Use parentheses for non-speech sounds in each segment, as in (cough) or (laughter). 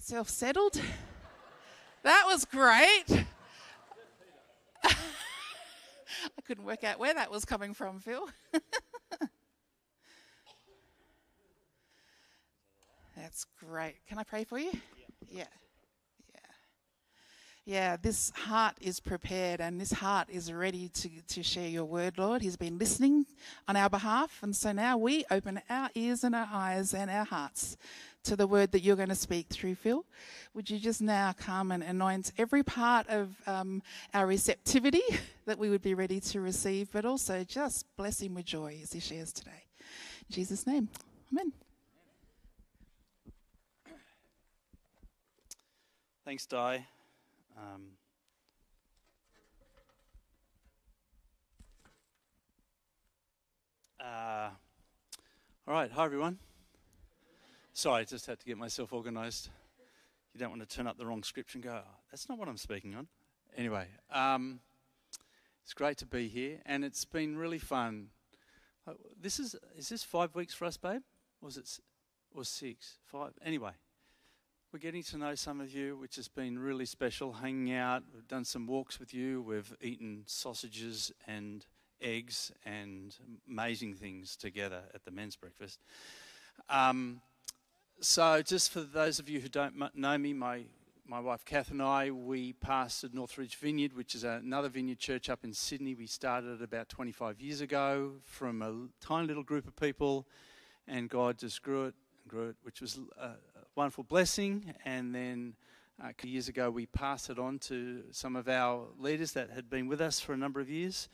yourself settled. That was great. (laughs) I couldn't work out where that was coming from, Phil. (laughs) That's great. Can I pray for you? Yeah. Yeah. Yeah, this heart is prepared and this heart is ready to, to share your word, Lord. He's been listening on our behalf. And so now we open our ears and our eyes and our hearts to the word that you're going to speak through, Phil. Would you just now come and anoint every part of um, our receptivity (laughs) that we would be ready to receive, but also just bless him with joy as he shares today. In Jesus' name, amen. Thanks, Di. Um, uh, all right, hi everyone. Sorry, I just had to get myself organised. You don't want to turn up the wrong script and go, oh, that's not what I'm speaking on. Anyway, um, it's great to be here, and it's been really fun. Uh, this is is this five weeks for us, babe? Or was it or six? Five? Anyway, we're getting to know some of you, which has been really special. Hanging out, we've done some walks with you. We've eaten sausages and eggs and amazing things together at the men's breakfast. Um, so, just for those of you who don't know me, my, my wife Kath and I, we pastored Northridge Vineyard, which is another vineyard church up in Sydney. We started about 25 years ago from a tiny little group of people, and God just grew it and grew it, which was a wonderful blessing. And then uh, years ago, we passed it on to some of our leaders that had been with us for a number of years.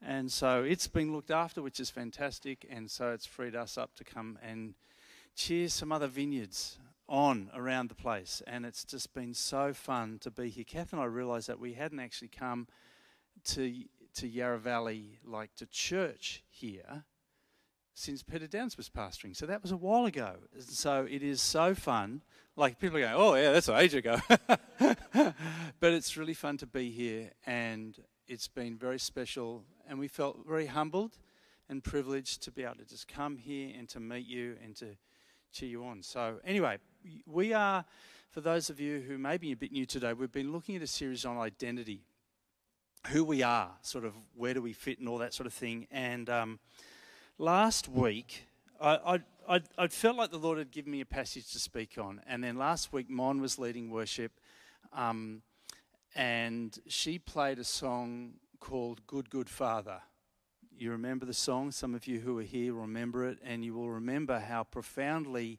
And so it's been looked after, which is fantastic. And so it's freed us up to come and cheer some other vineyards on around the place. And it's just been so fun to be here. Kath and I realised that we hadn't actually come to, to Yarra Valley, like to church here, since Peter Downs was pastoring. So that was a while ago. So it is so fun. Like people going, oh, yeah, that's an age ago. (laughs) but it's really fun to be here. And it's been very special. And we felt very humbled and privileged to be able to just come here and to meet you and to cheer you on. So, anyway, we are, for those of you who may be a bit new today, we've been looking at a series on identity who we are, sort of where do we fit, and all that sort of thing. And um, last week, I, I, I, felt like the Lord had given me a passage to speak on. And then last week, Mon was leading worship, um, and she played a song called Good, Good Father. You remember the song? Some of you who are here remember it, and you will remember how profoundly,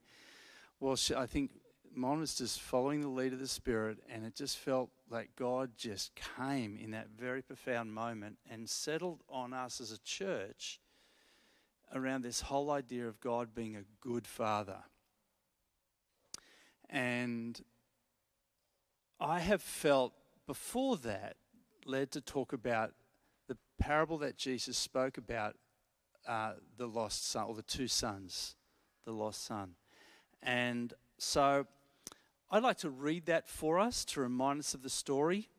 well, I think Mon was just following the lead of the Spirit, and it just felt like God just came in that very profound moment and settled on us as a church around this whole idea of God being a good father. And I have felt before that led to talk about the parable that Jesus spoke about uh, the lost son, or the two sons, the lost son. And so I'd like to read that for us to remind us of the story.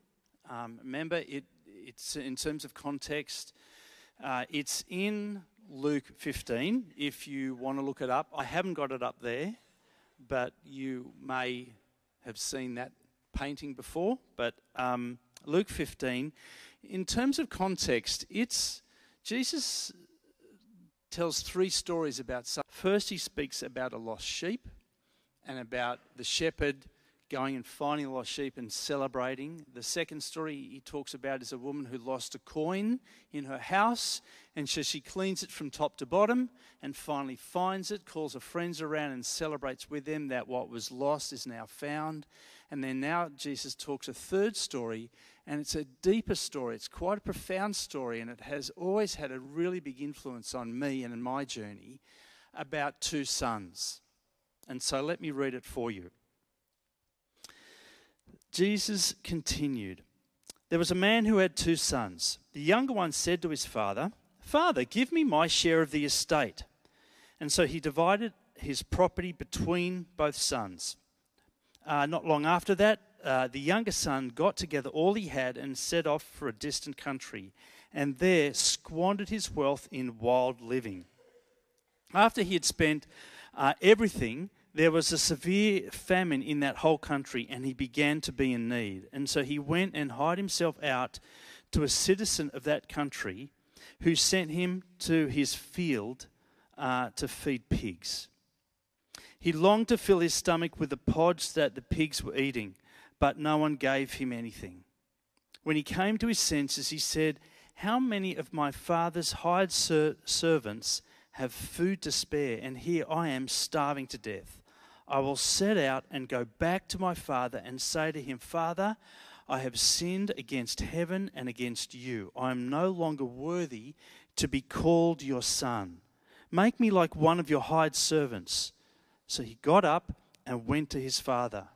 Um, remember, it, it's in terms of context, uh, it's in Luke 15 if you want to look it up. I haven't got it up there, but you may have seen that painting before. But um, Luke 15 in terms of context, it's Jesus tells three stories about. First, he speaks about a lost sheep and about the shepherd going and finding a lost sheep and celebrating. The second story he talks about is a woman who lost a coin in her house, and so she cleans it from top to bottom and finally finds it, calls her friends around and celebrates with them that what was lost is now found. And then now Jesus talks a third story, and it's a deeper story. It's quite a profound story, and it has always had a really big influence on me and in my journey about two sons. And so let me read it for you. Jesus continued There was a man who had two sons. The younger one said to his father, Father, give me my share of the estate. And so he divided his property between both sons. Uh, not long after that, uh, the younger son got together all he had and set off for a distant country, and there squandered his wealth in wild living. After he had spent uh, everything, there was a severe famine in that whole country, and he began to be in need. And so he went and hired himself out to a citizen of that country who sent him to his field uh, to feed pigs. He longed to fill his stomach with the pods that the pigs were eating, but no one gave him anything. When he came to his senses, he said, How many of my father's hired ser- servants have food to spare, and here I am starving to death? I will set out and go back to my father and say to him, Father, I have sinned against heaven and against you. I am no longer worthy to be called your son. Make me like one of your hired servants. So he got up and went to his father.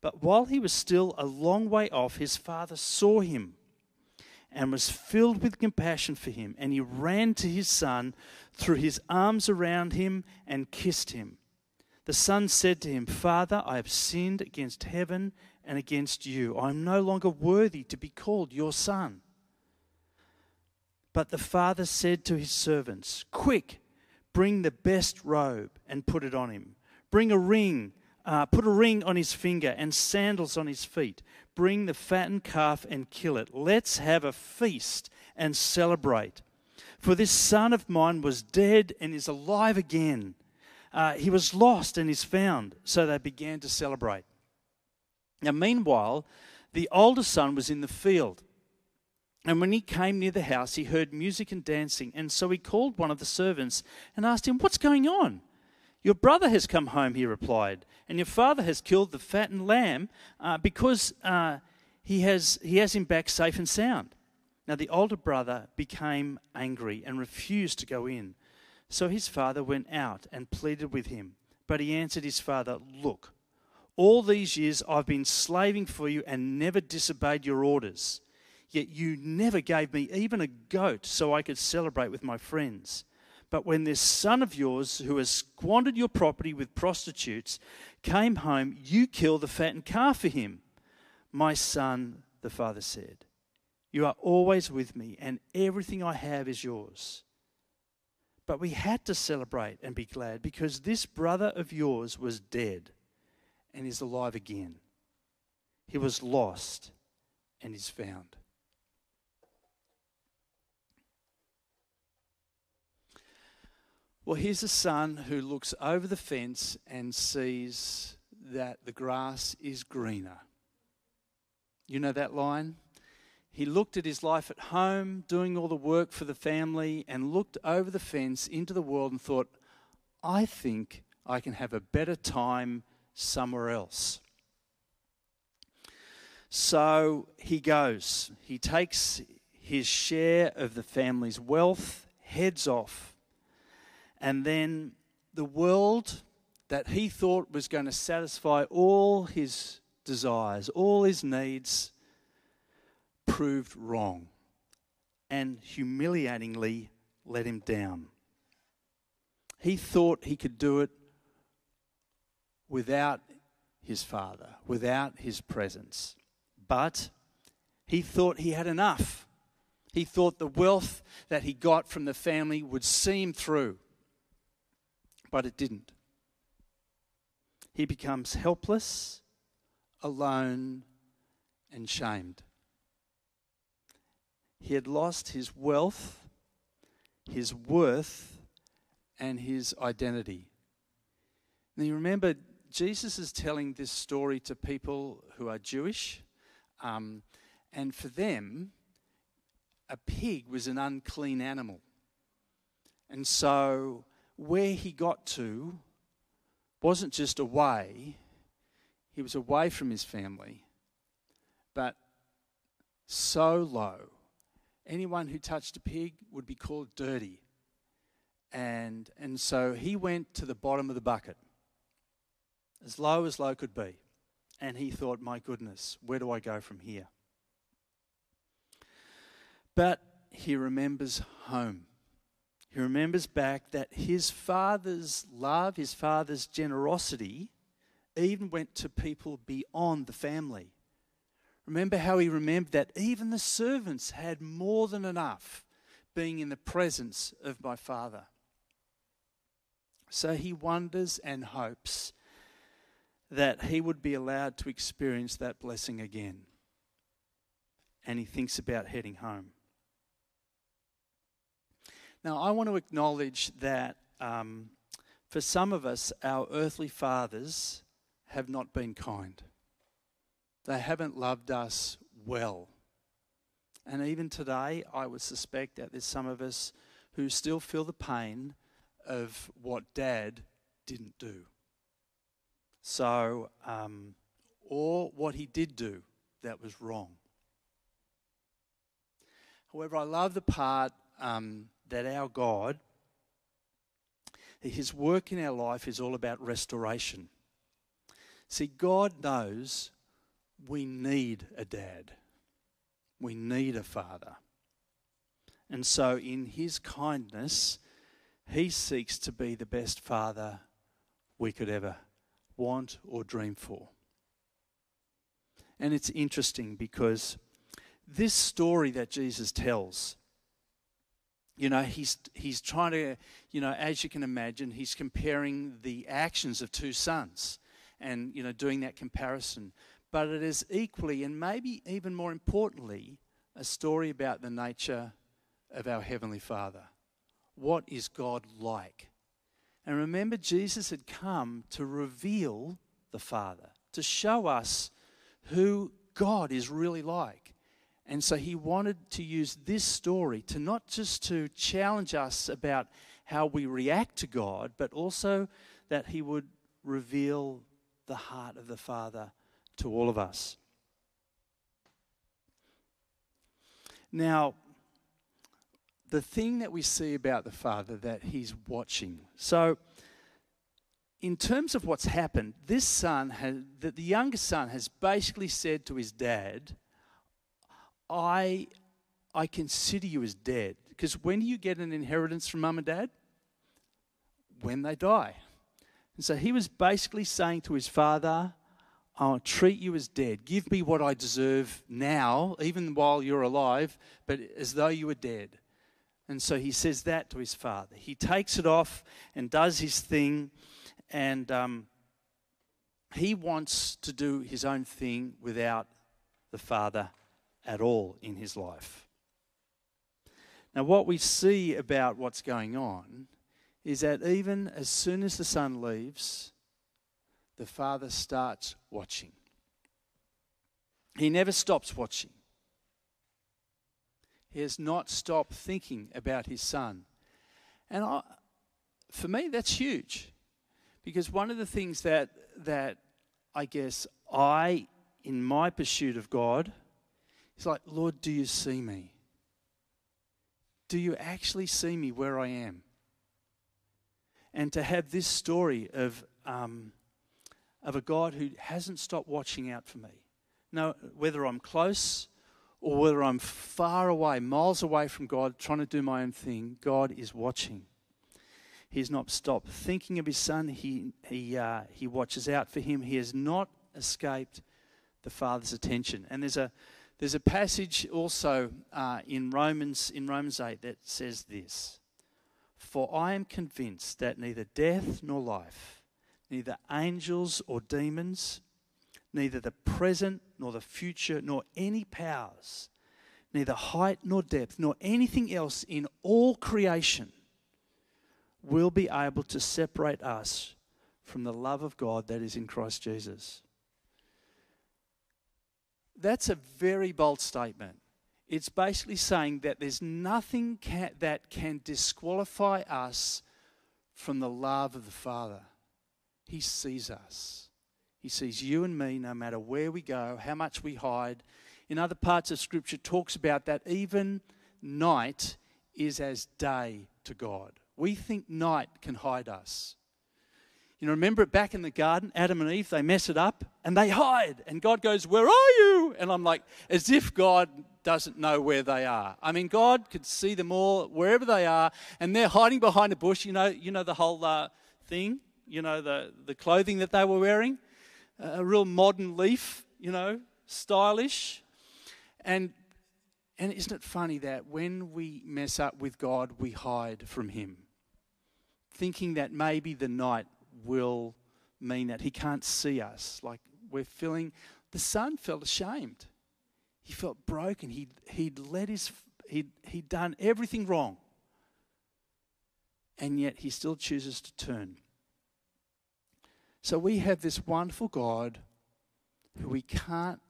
But while he was still a long way off, his father saw him and was filled with compassion for him. And he ran to his son, threw his arms around him, and kissed him. The son said to him, Father, I have sinned against heaven and against you. I am no longer worthy to be called your son. But the father said to his servants, Quick, bring the best robe and put it on him. Bring a ring, uh, put a ring on his finger and sandals on his feet. Bring the fattened calf and kill it. Let's have a feast and celebrate. For this son of mine was dead and is alive again. Uh, he was lost and is found. So they began to celebrate. Now, meanwhile, the older son was in the field. And when he came near the house, he heard music and dancing. And so he called one of the servants and asked him, What's going on? Your brother has come home, he replied, and your father has killed the fattened lamb uh, because uh, he, has, he has him back safe and sound. Now the older brother became angry and refused to go in. So his father went out and pleaded with him. But he answered his father, Look, all these years I've been slaving for you and never disobeyed your orders. Yet you never gave me even a goat so I could celebrate with my friends. But when this son of yours, who has squandered your property with prostitutes, came home, you killed the fattened calf for him. My son, the father said, You are always with me, and everything I have is yours. But we had to celebrate and be glad because this brother of yours was dead and is alive again. He was lost and is found. Well, here's a son who looks over the fence and sees that the grass is greener. You know that line? He looked at his life at home, doing all the work for the family, and looked over the fence into the world and thought, I think I can have a better time somewhere else. So he goes. He takes his share of the family's wealth, heads off and then the world that he thought was going to satisfy all his desires, all his needs, proved wrong and humiliatingly let him down. He thought he could do it without his father, without his presence. But he thought he had enough. He thought the wealth that he got from the family would see him through but it didn't. He becomes helpless, alone, and shamed. He had lost his wealth, his worth, and his identity. Now you remember, Jesus is telling this story to people who are Jewish, um, and for them, a pig was an unclean animal. And so where he got to wasn't just away, he was away from his family, but so low. Anyone who touched a pig would be called dirty. And, and so he went to the bottom of the bucket, as low as low could be. And he thought, my goodness, where do I go from here? But he remembers home. He remembers back that his father's love, his father's generosity, even went to people beyond the family. Remember how he remembered that even the servants had more than enough being in the presence of my father. So he wonders and hopes that he would be allowed to experience that blessing again. And he thinks about heading home. Now, I want to acknowledge that um, for some of us, our earthly fathers have not been kind. They haven't loved us well. And even today, I would suspect that there's some of us who still feel the pain of what dad didn't do. So, um, or what he did do that was wrong. However, I love the part um, that our God, his work in our life is all about restoration. See, God knows we need a dad, we need a father. And so, in his kindness, he seeks to be the best father we could ever want or dream for. And it's interesting because this story that Jesus tells, you know, he's, he's trying to, you know, as you can imagine, he's comparing the actions of two sons and, you know, doing that comparison. But it is equally, and maybe even more importantly, a story about the nature of our Heavenly Father. What is God like? And remember, Jesus had come to reveal the Father, to show us who God is really like. And so he wanted to use this story to not just to challenge us about how we react to God, but also that he would reveal the heart of the Father to all of us. Now, the thing that we see about the Father that He's watching. So, in terms of what's happened, this son has, the, the youngest son has basically said to his dad, I, I consider you as dead. Because when do you get an inheritance from mum and dad? When they die. And so he was basically saying to his father, I'll treat you as dead. Give me what I deserve now, even while you're alive, but as though you were dead. And so he says that to his father. He takes it off and does his thing, and um, he wants to do his own thing without the father at all in his life. Now, what we see about what's going on is that even as soon as the son leaves, the father starts watching. He never stops watching. He has not stopped thinking about his son. And I, for me, that's huge. Because one of the things that, that I guess I, in my pursuit of God, is like, Lord, do you see me? Do you actually see me where I am? And to have this story of, um, of a God who hasn't stopped watching out for me. No, whether I'm close or whether I'm far away, miles away from God, trying to do my own thing, God is watching. He's not stopped thinking of his son. He, he, uh, he watches out for him. He has not escaped the Father's attention. And there's a, there's a passage also uh, in, Romans, in Romans 8 that says this For I am convinced that neither death nor life, neither angels or demons, neither the present nor the future nor any powers, neither height nor depth nor anything else in all creation will be able to separate us from the love of God that is in Christ Jesus. That's a very bold statement. It's basically saying that there's nothing can, that can disqualify us from the love of the Father. He sees us. He sees you and me no matter where we go, how much we hide. In other parts of Scripture, talks about that even night is as day to God. We think night can hide us. You know, remember it back in the garden, Adam and Eve, they mess it up and they hide. And God goes, Where are you? And I'm like, as if God doesn't know where they are. I mean, God could see them all wherever they are, and they're hiding behind a bush. You know, you know the whole uh, thing, you know, the, the clothing that they were wearing a real modern leaf, you know, stylish. And and isn't it funny that when we mess up with God, we hide from Him, thinking that maybe the night will mean that. He can't see us. Like we're feeling, the son felt ashamed. He felt broken. He'd, he'd let his, he'd, he'd done everything wrong. And yet he still chooses to turn. So we have this wonderful God who we can't,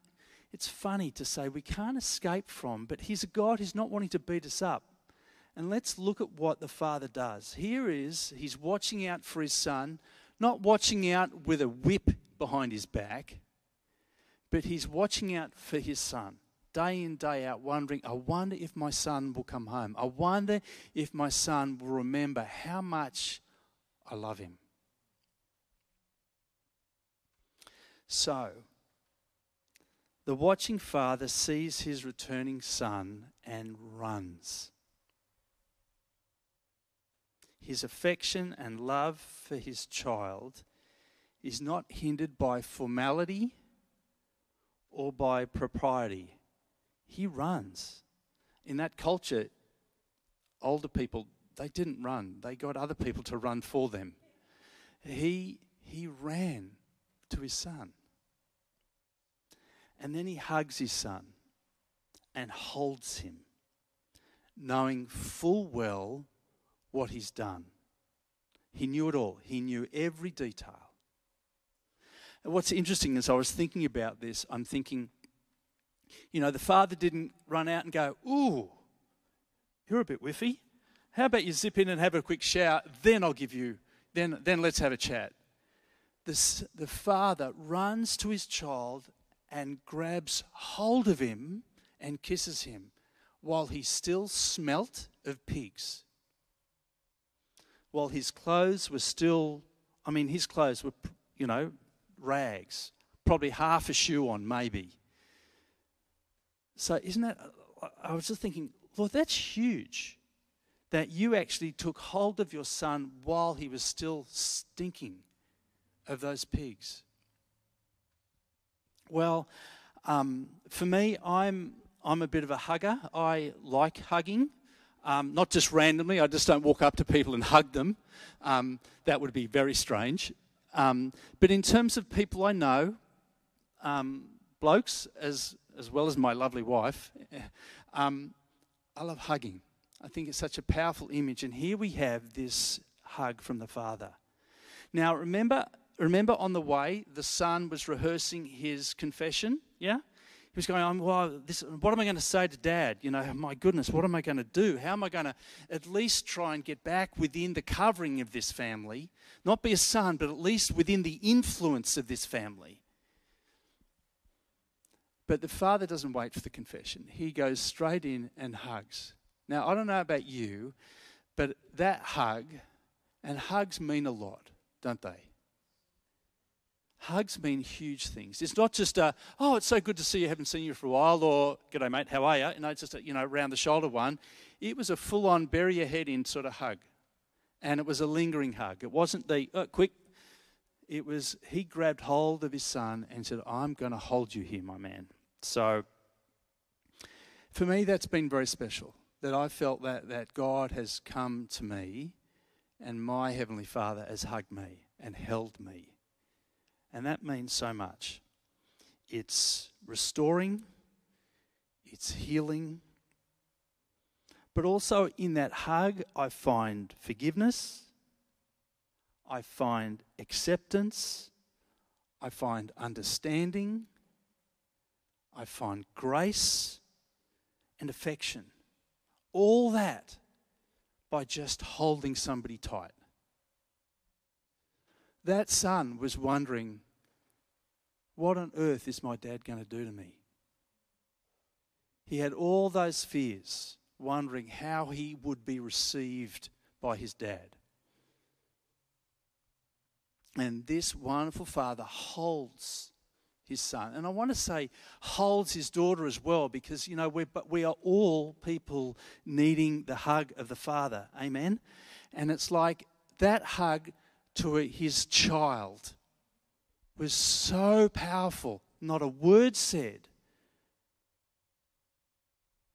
it's funny to say we can't escape from, but he's a God who's not wanting to beat us up. And let's look at what the Father does. Here is, he's watching out for his son, not watching out with a whip behind his back, but he's watching out for his son day in, day out, wondering, I wonder if my son will come home. I wonder if my son will remember how much I love him. So, the watching father sees his returning son and runs. His affection and love for his child is not hindered by formality or by propriety. He runs. In that culture, older people, they didn't run, they got other people to run for them. He, he ran to his son. And then he hugs his son and holds him, knowing full well what he's done. He knew it all, he knew every detail. And what's interesting is I was thinking about this, I'm thinking, you know, the father didn't run out and go, Ooh, you're a bit whiffy. How about you zip in and have a quick shower, then I'll give you, then, then let's have a chat. The, the father runs to his child and grabs hold of him and kisses him while he still smelt of pigs. While his clothes were still, I mean, his clothes were, you know, rags, probably half a shoe on, maybe. So, isn't that, I was just thinking, Lord, that's huge that you actually took hold of your son while he was still stinking of those pigs. Well, um, for me, I'm, I'm a bit of a hugger. I like hugging. Um, not just randomly, I just don't walk up to people and (laughs) hug them. Um, that would be very strange. Um, but in terms of people I know, um, blokes as, as well as my lovely wife, (laughs) um, I love hugging. I think it's such a powerful image. And here we have this hug from the Father. Now, remember, Remember on the way, the son was rehearsing his confession? Yeah? He was going, well, this, what am I going to say to dad? You know, my goodness, what am I going to do? How am I going to at least try and get back within the covering of this family? Not be a son, but at least within the influence of this family. But the father doesn't wait for the confession. He goes straight in and hugs. Now, I don't know about you, but that hug, and hugs mean a lot, don't they? Hugs mean huge things. It's not just a, oh, it's so good to see you, haven't seen you for a while, or, g'day, mate, how are you? You know, it's just a, you know, round the shoulder one. It was a full on, bury your head in sort of hug. And it was a lingering hug. It wasn't the, oh, quick. It was, he grabbed hold of his son and said, I'm going to hold you here, my man. So, for me, that's been very special. That I felt that, that God has come to me and my Heavenly Father has hugged me and held me and that means so much. It's restoring, it's healing, but also in that hug, I find forgiveness, I find acceptance, I find understanding, I find grace and affection. All that by just holding somebody tight. That son was wondering, what on earth is my dad going to do to me? He had all those fears, wondering how he would be received by his dad. And this wonderful father holds his son. And I want to say holds his daughter as well because, you know, we're, but we are all people needing the hug of the father. Amen? And it's like that hug to his child was so powerful. Not a word said.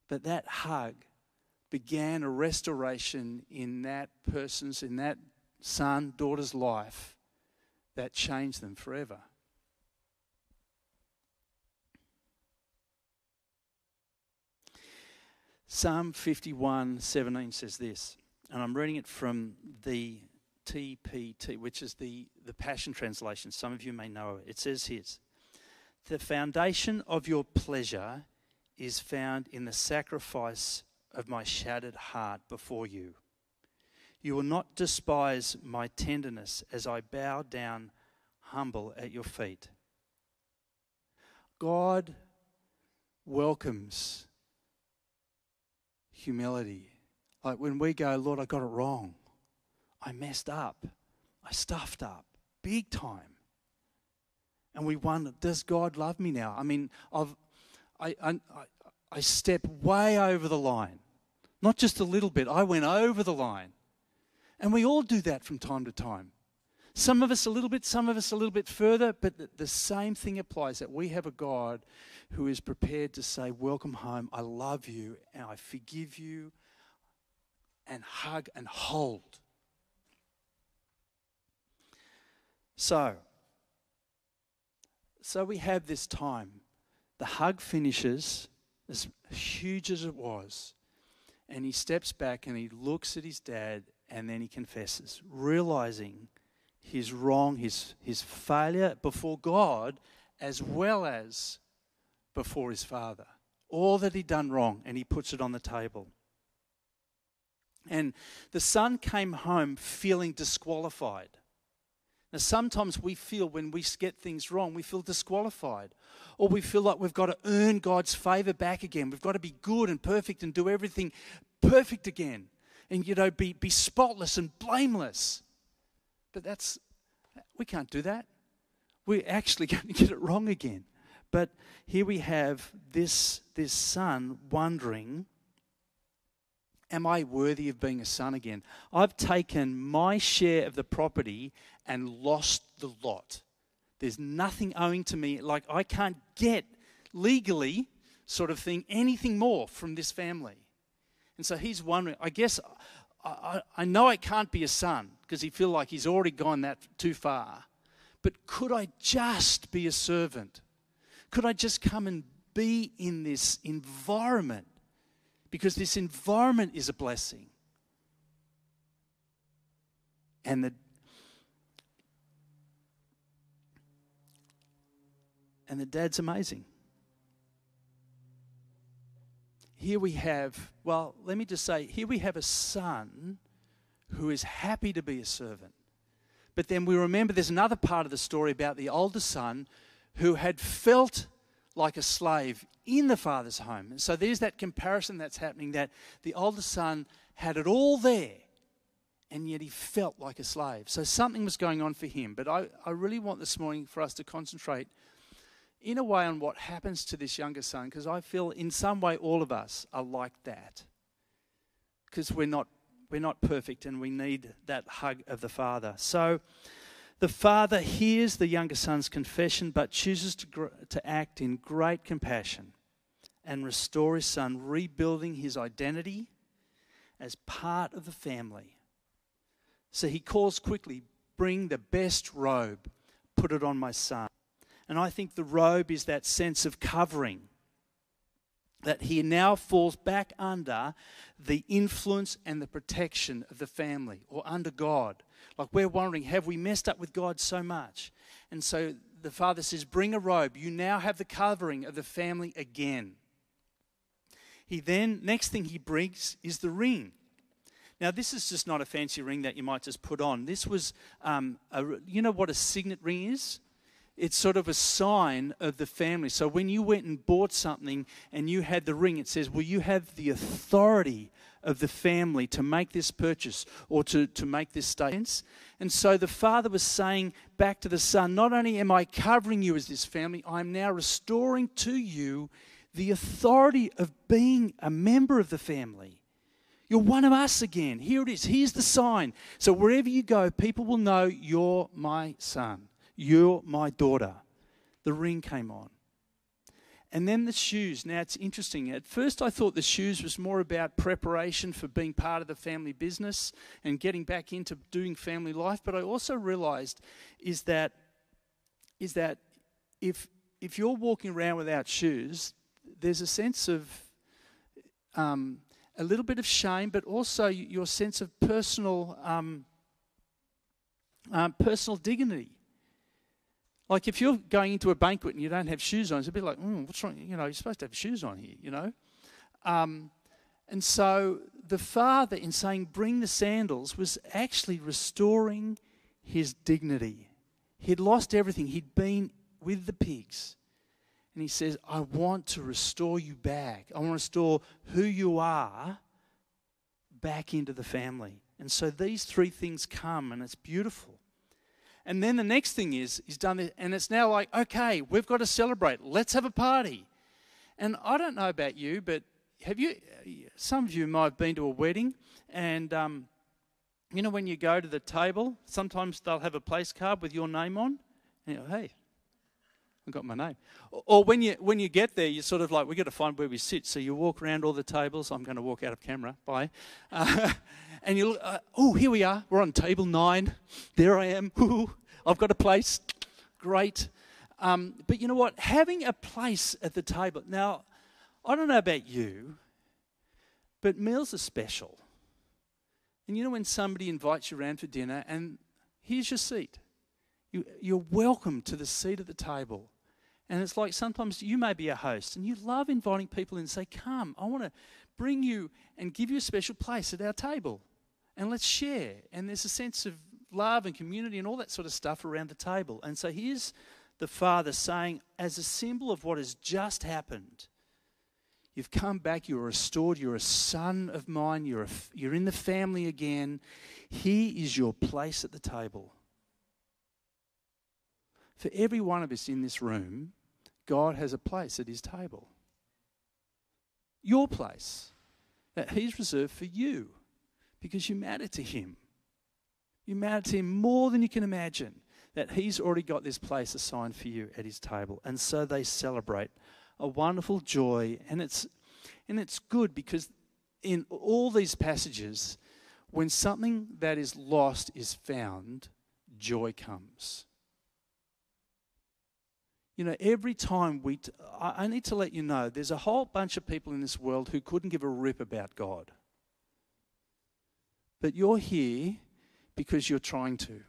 But that hug began a restoration in that person's, in that son, daughter's life that changed them forever. Psalm 51 17 says this, and I'm reading it from the TPT, which is the, the Passion Translation. Some of you may know it. It says here The foundation of your pleasure is found in the sacrifice of my shattered heart before you. You will not despise my tenderness as I bow down humble at your feet. God welcomes humility. Like when we go, Lord, I got it wrong. I messed up. I stuffed up big time. And we wonder, does God love me now? I mean, I've, I, I, I step way over the line. Not just a little bit, I went over the line. And we all do that from time to time. Some of us a little bit, some of us a little bit further, but the same thing applies that we have a God who is prepared to say, Welcome home, I love you, and I forgive you, and hug and hold. So, so we have this time. The hug finishes, as huge as it was, and he steps back and he looks at his dad and then he confesses, realizing his wrong, his, his failure before God, as well as before his father. All that he'd done wrong, and he puts it on the table. And the son came home feeling disqualified. Now, sometimes we feel when we get things wrong, we feel disqualified. Or we feel like we've got to earn God's favor back again. We've got to be good and perfect and do everything perfect again. And, you know, be, be spotless and blameless. But that's, we can't do that. We're actually (laughs) going to get it wrong again. But here we have this, this son wondering, Am I worthy of being a son again? I've taken my share of the property and lost the lot. There's nothing owing to me. Like, I can't get legally, sort of thing, anything more from this family. And so he's wondering, I guess, I, I know I can't be a son because he feel like he's already gone that too far. But could I just be a servant? Could I just come and be in this environment? Because this environment is a blessing. And the And the dad's amazing. Here we have, well, let me just say, here we have a son who is happy to be a servant. But then we remember there's another part of the story about the older son who had felt like a slave in the father's home. So there's that comparison that's happening that the older son had it all there and yet he felt like a slave. So something was going on for him. But I, I really want this morning for us to concentrate in a way on what happens to this younger son because I feel in some way all of us are like that. Because we're not we're not perfect and we need that hug of the father. So the father hears the younger son's confession but chooses to, to act in great compassion and restore his son, rebuilding his identity as part of the family. So he calls quickly, Bring the best robe, put it on my son. And I think the robe is that sense of covering. That he now falls back under the influence and the protection of the family or under God. Like we're wondering, have we messed up with God so much? And so the father says, Bring a robe. You now have the covering of the family again. He then, next thing he brings is the ring. Now, this is just not a fancy ring that you might just put on. This was, um, a, you know what a signet ring is? it's sort of a sign of the family. So when you went and bought something and you had the ring, it says, Well, you have the authority of the family to make this purchase or to, to make this statement. And so the father was saying back to the son, Not only am I covering you as this family, I'm now restoring to you the authority of being a member of the family. You're one of us again. Here it is. Here's the sign. So wherever you go, people will know you're my son. You're my daughter. The ring came on. And then the shoes. Now it's interesting. At first, I thought the shoes was more about preparation for being part of the family business and getting back into doing family life. But I also realized is that is that if if you're walking around without shoes, there's a sense of um, a little bit of shame, but also your sense of personal um, um, personal dignity. Like if you're going into a banquet and you don't have shoes on, it's a bit like, mm, what's wrong? You know, you're supposed to have shoes on here, you know? Um, and so the father, in saying, bring the sandals, was actually restoring his dignity. He'd lost everything, he'd been with the pigs. And he says, I want to restore you back. I want to restore who you are back into the family. And so these three things come, and it's beautiful. And then the next thing is, he's done it, and it's now like, okay, we've got to celebrate. Let's have a party. And I don't know about you, but have you, some of you might have been to a wedding, and um, you know, when you go to the table, sometimes they'll have a place card with your name on. And you hey, I got my name. Or when you when you get there, you're sort of like, we've got to find where we sit. So you walk around all the tables. I'm going to walk out of camera. Bye. Uh, (laughs) and you look, uh, oh, here we are. We're on table nine. There I am. Ooh, I've got a place. Great. Um, but you know what? Having a place at the table. Now, I don't know about you, but meals are special. And you know when somebody invites you around for dinner and here's your seat. You, you're welcome to the seat at the table. And it's like sometimes you may be a host and you love inviting people in and say, Come, I want to bring you and give you a special place at our table and let's share. And there's a sense of love and community and all that sort of stuff around the table. And so here's the Father saying, as a symbol of what has just happened, you've come back, you're restored, you're a son of mine, you're, a, you're in the family again. Here is your place at the table. For every one of us in this room, God has a place at his table. Your place that he's reserved for you because you matter to Him. You matter to Him more than you can imagine that He's already got this place assigned for you at His table. And so they celebrate a wonderful joy. And it's, and it's good because in all these passages, when something that is lost is found, joy comes. You know, every time we, t- I need to let you know, there's a whole bunch of people in this world who couldn't give a rip about God. But you're here because you're trying to.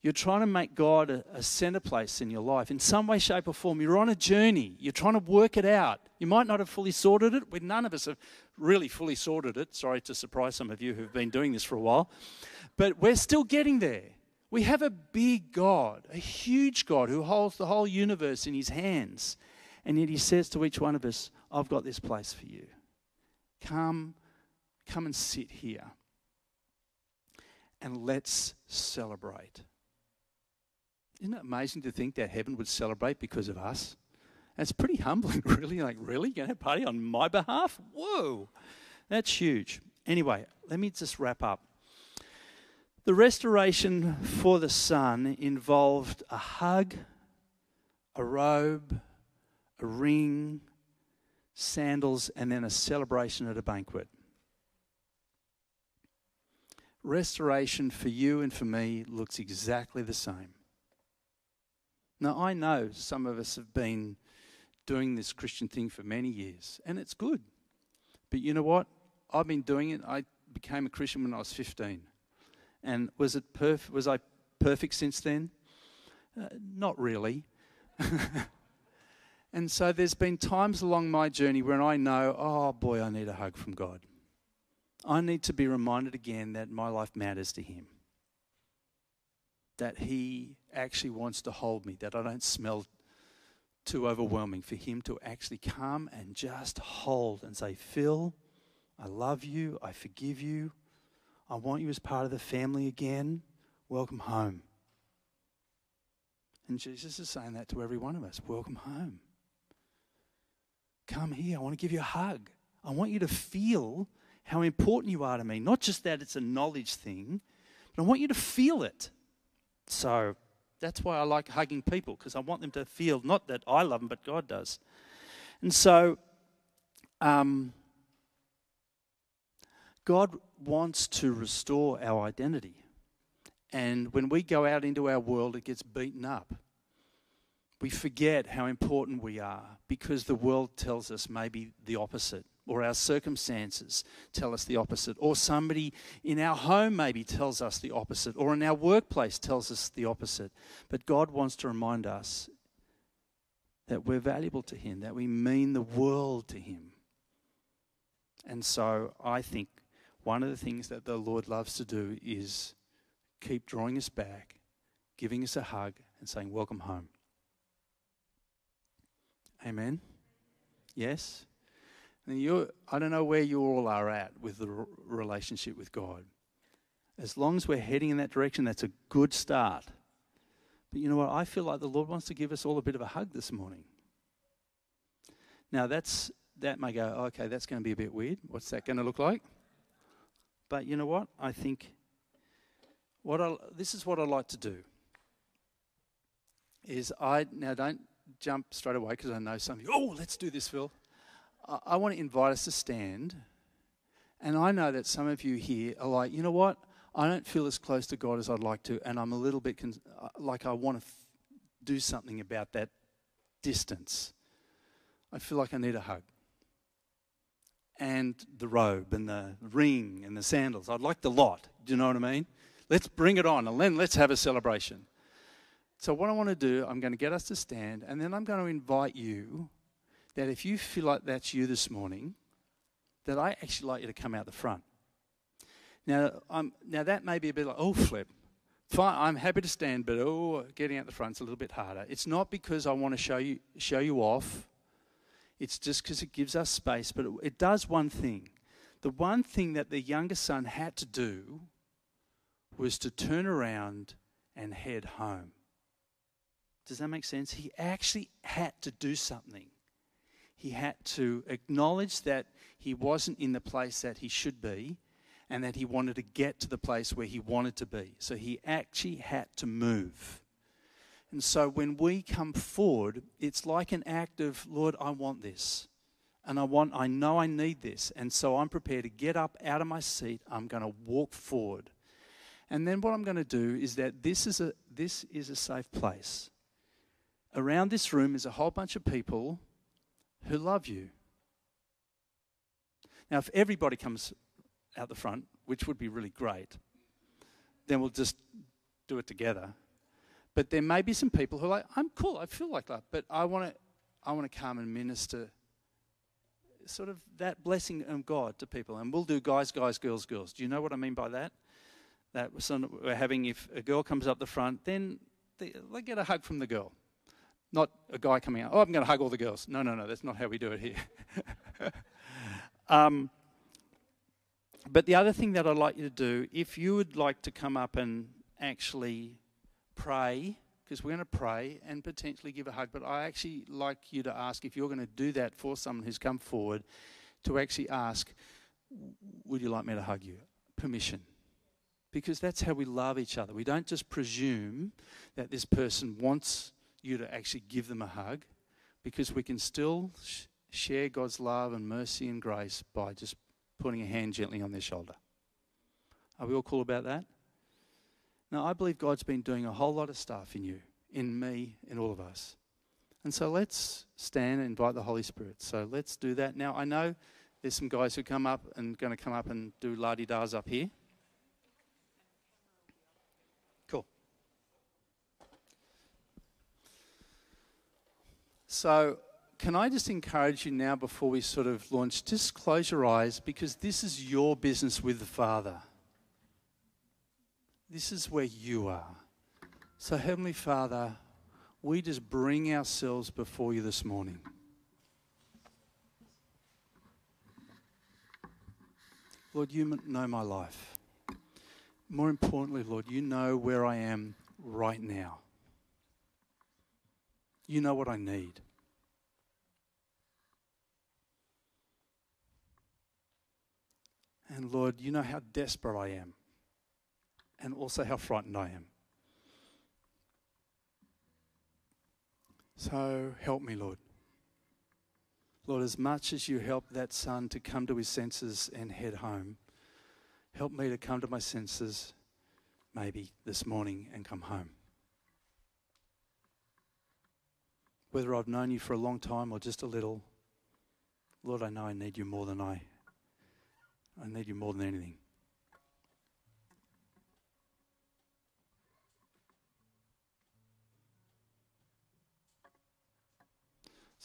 You're trying to make God a, a center place in your life in some way, shape, or form. You're on a journey. You're trying to work it out. You might not have fully sorted it. We, none of us have really fully sorted it. Sorry to surprise some of you who've been doing this for a while. But we're still getting there. We have a big God, a huge God who holds the whole universe in his hands. And yet he says to each one of us, I've got this place for you. Come, come and sit here and let's celebrate. Isn't it amazing to think that heaven would celebrate because of us? That's pretty humbling, (laughs) really. Like, really? You're going to have a party on my behalf? Whoa, that's huge. Anyway, let me just wrap up. The restoration for the son involved a hug, a robe, a ring, sandals, and then a celebration at a banquet restoration for you and for me looks exactly the same. Now, I know some of us have been doing this Christian thing for many years, and it's good. But you know what? I've been doing it. I became a Christian when I was 15. And was, it perf- was I perfect since then? Uh, not really. (laughs) and so there's been times along my journey when I know, oh boy, I need a hug from God. I need to be reminded again that my life matters to Him. That He actually wants to hold me, that I don't smell too overwhelming for Him to actually come and just hold and say, Phil, I love you, I forgive you, I want you as part of the family again. Welcome home. And Jesus is saying that to every one of us welcome home. Come here, I want to give you a hug. I want you to feel how important you are to me. Not just that it's a knowledge thing, but I want you to feel it. So that's why I like hugging people, because I want them to feel not that I love them, but God does. And so, um, God wants to restore our identity. And when we go out into our world, it gets beaten up. We forget how important we are because the world tells us maybe the opposite, or our circumstances tell us the opposite, or somebody in our home maybe tells us the opposite, or in our workplace tells us the opposite. But God wants to remind us that we're valuable to Him, that we mean the world to Him. And so I think one of the things that the Lord loves to do is keep drawing us back, giving us a hug, and saying, Welcome home. Amen? Yes? And you I don't know where you all are at with the relationship with God. As long as we're heading in that direction, that's a good start. But you know what? I feel like the Lord wants to give us all a bit of a hug this morning. Now, that's, that may go, okay, that's going to be a bit weird. What's that going to look like? But you know what? I think what I, this is what I like to do. Is I now don't jump straight away because I know some of you. Oh, let's do this, Phil. I, I want to invite us to stand, and I know that some of you here are like, you know what? I don't feel as close to God as I'd like to, and I'm a little bit con- uh, like I want to f- do something about that distance. I feel like I need a hug. And the robe and the ring and the sandals. I'd like the lot. Do you know what I mean? Let's bring it on and then let's have a celebration. So, what I want to do, I'm going to get us to stand, and then I'm going to invite you that if you feel like that's you this morning, that I actually like you to come out the front. Now, I'm, now that may be a bit like, oh, flip. Fine, I'm happy to stand, but oh, getting out the front's a little bit harder. It's not because I want to show you, show you off. It's just because it gives us space, but it, it does one thing. The one thing that the younger son had to do was to turn around and head home. Does that make sense? He actually had to do something. He had to acknowledge that he wasn't in the place that he should be and that he wanted to get to the place where he wanted to be. So he actually had to move. And so when we come forward, it's like an act of, Lord, I want this. And I want, I know I need this. And so I'm prepared to get up out of my seat. I'm going to walk forward. And then what I'm going to do is that this is a, this is a safe place. Around this room is a whole bunch of people who love you. Now, if everybody comes out the front, which would be really great, then we'll just do it together. But there may be some people who are like, I'm cool, I feel like that, but I want to, I want to come and minister sort of that blessing of God to people. And we'll do guys, guys, girls, girls. Do you know what I mean by that? That we're having, if a girl comes up the front, then they, they get a hug from the girl. Not a guy coming out, oh, I'm going to hug all the girls. No, no, no, that's not how we do it here. (laughs) um, but the other thing that I'd like you to do, if you would like to come up and actually pray, because we're going to pray and potentially give a hug, but I actually like you to ask if you're going to do that for someone who's come forward, to actually ask, Would you like me to hug you? Permission. Because that's how we love each other. We don't just presume that this person wants you to actually give them a hug, because we can still sh- share God's love and mercy and grace by just putting a hand gently on their shoulder. Are we all cool about that? Now, I believe God's been doing a whole lot of stuff in you, in me, in all of us. And so let's stand and invite the Holy Spirit. So let's do that. Now, I know there's some guys who come up and going to come up and do la di das up here. Cool. So, can I just encourage you now before we sort of launch, just close your eyes because this is your business with the Father. This is where you are. So, Heavenly Father, we just bring ourselves before you this morning. Lord, you know my life. More importantly, Lord, you know where I am right now. You know what I need. And Lord, you know how desperate I am and also how frightened I am. So help me, Lord. Lord, as much as you help that son to come to his senses and head home, help me to come to my senses maybe this morning and come home. Whether I've known you for a long time or just a little, Lord, I know I need you more than I I need you more than anything.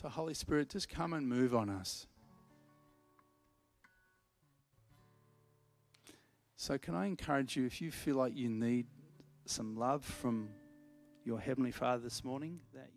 So, Holy Spirit, just come and move on us. So, can I encourage you if you feel like you need some love from your Heavenly Father this morning, that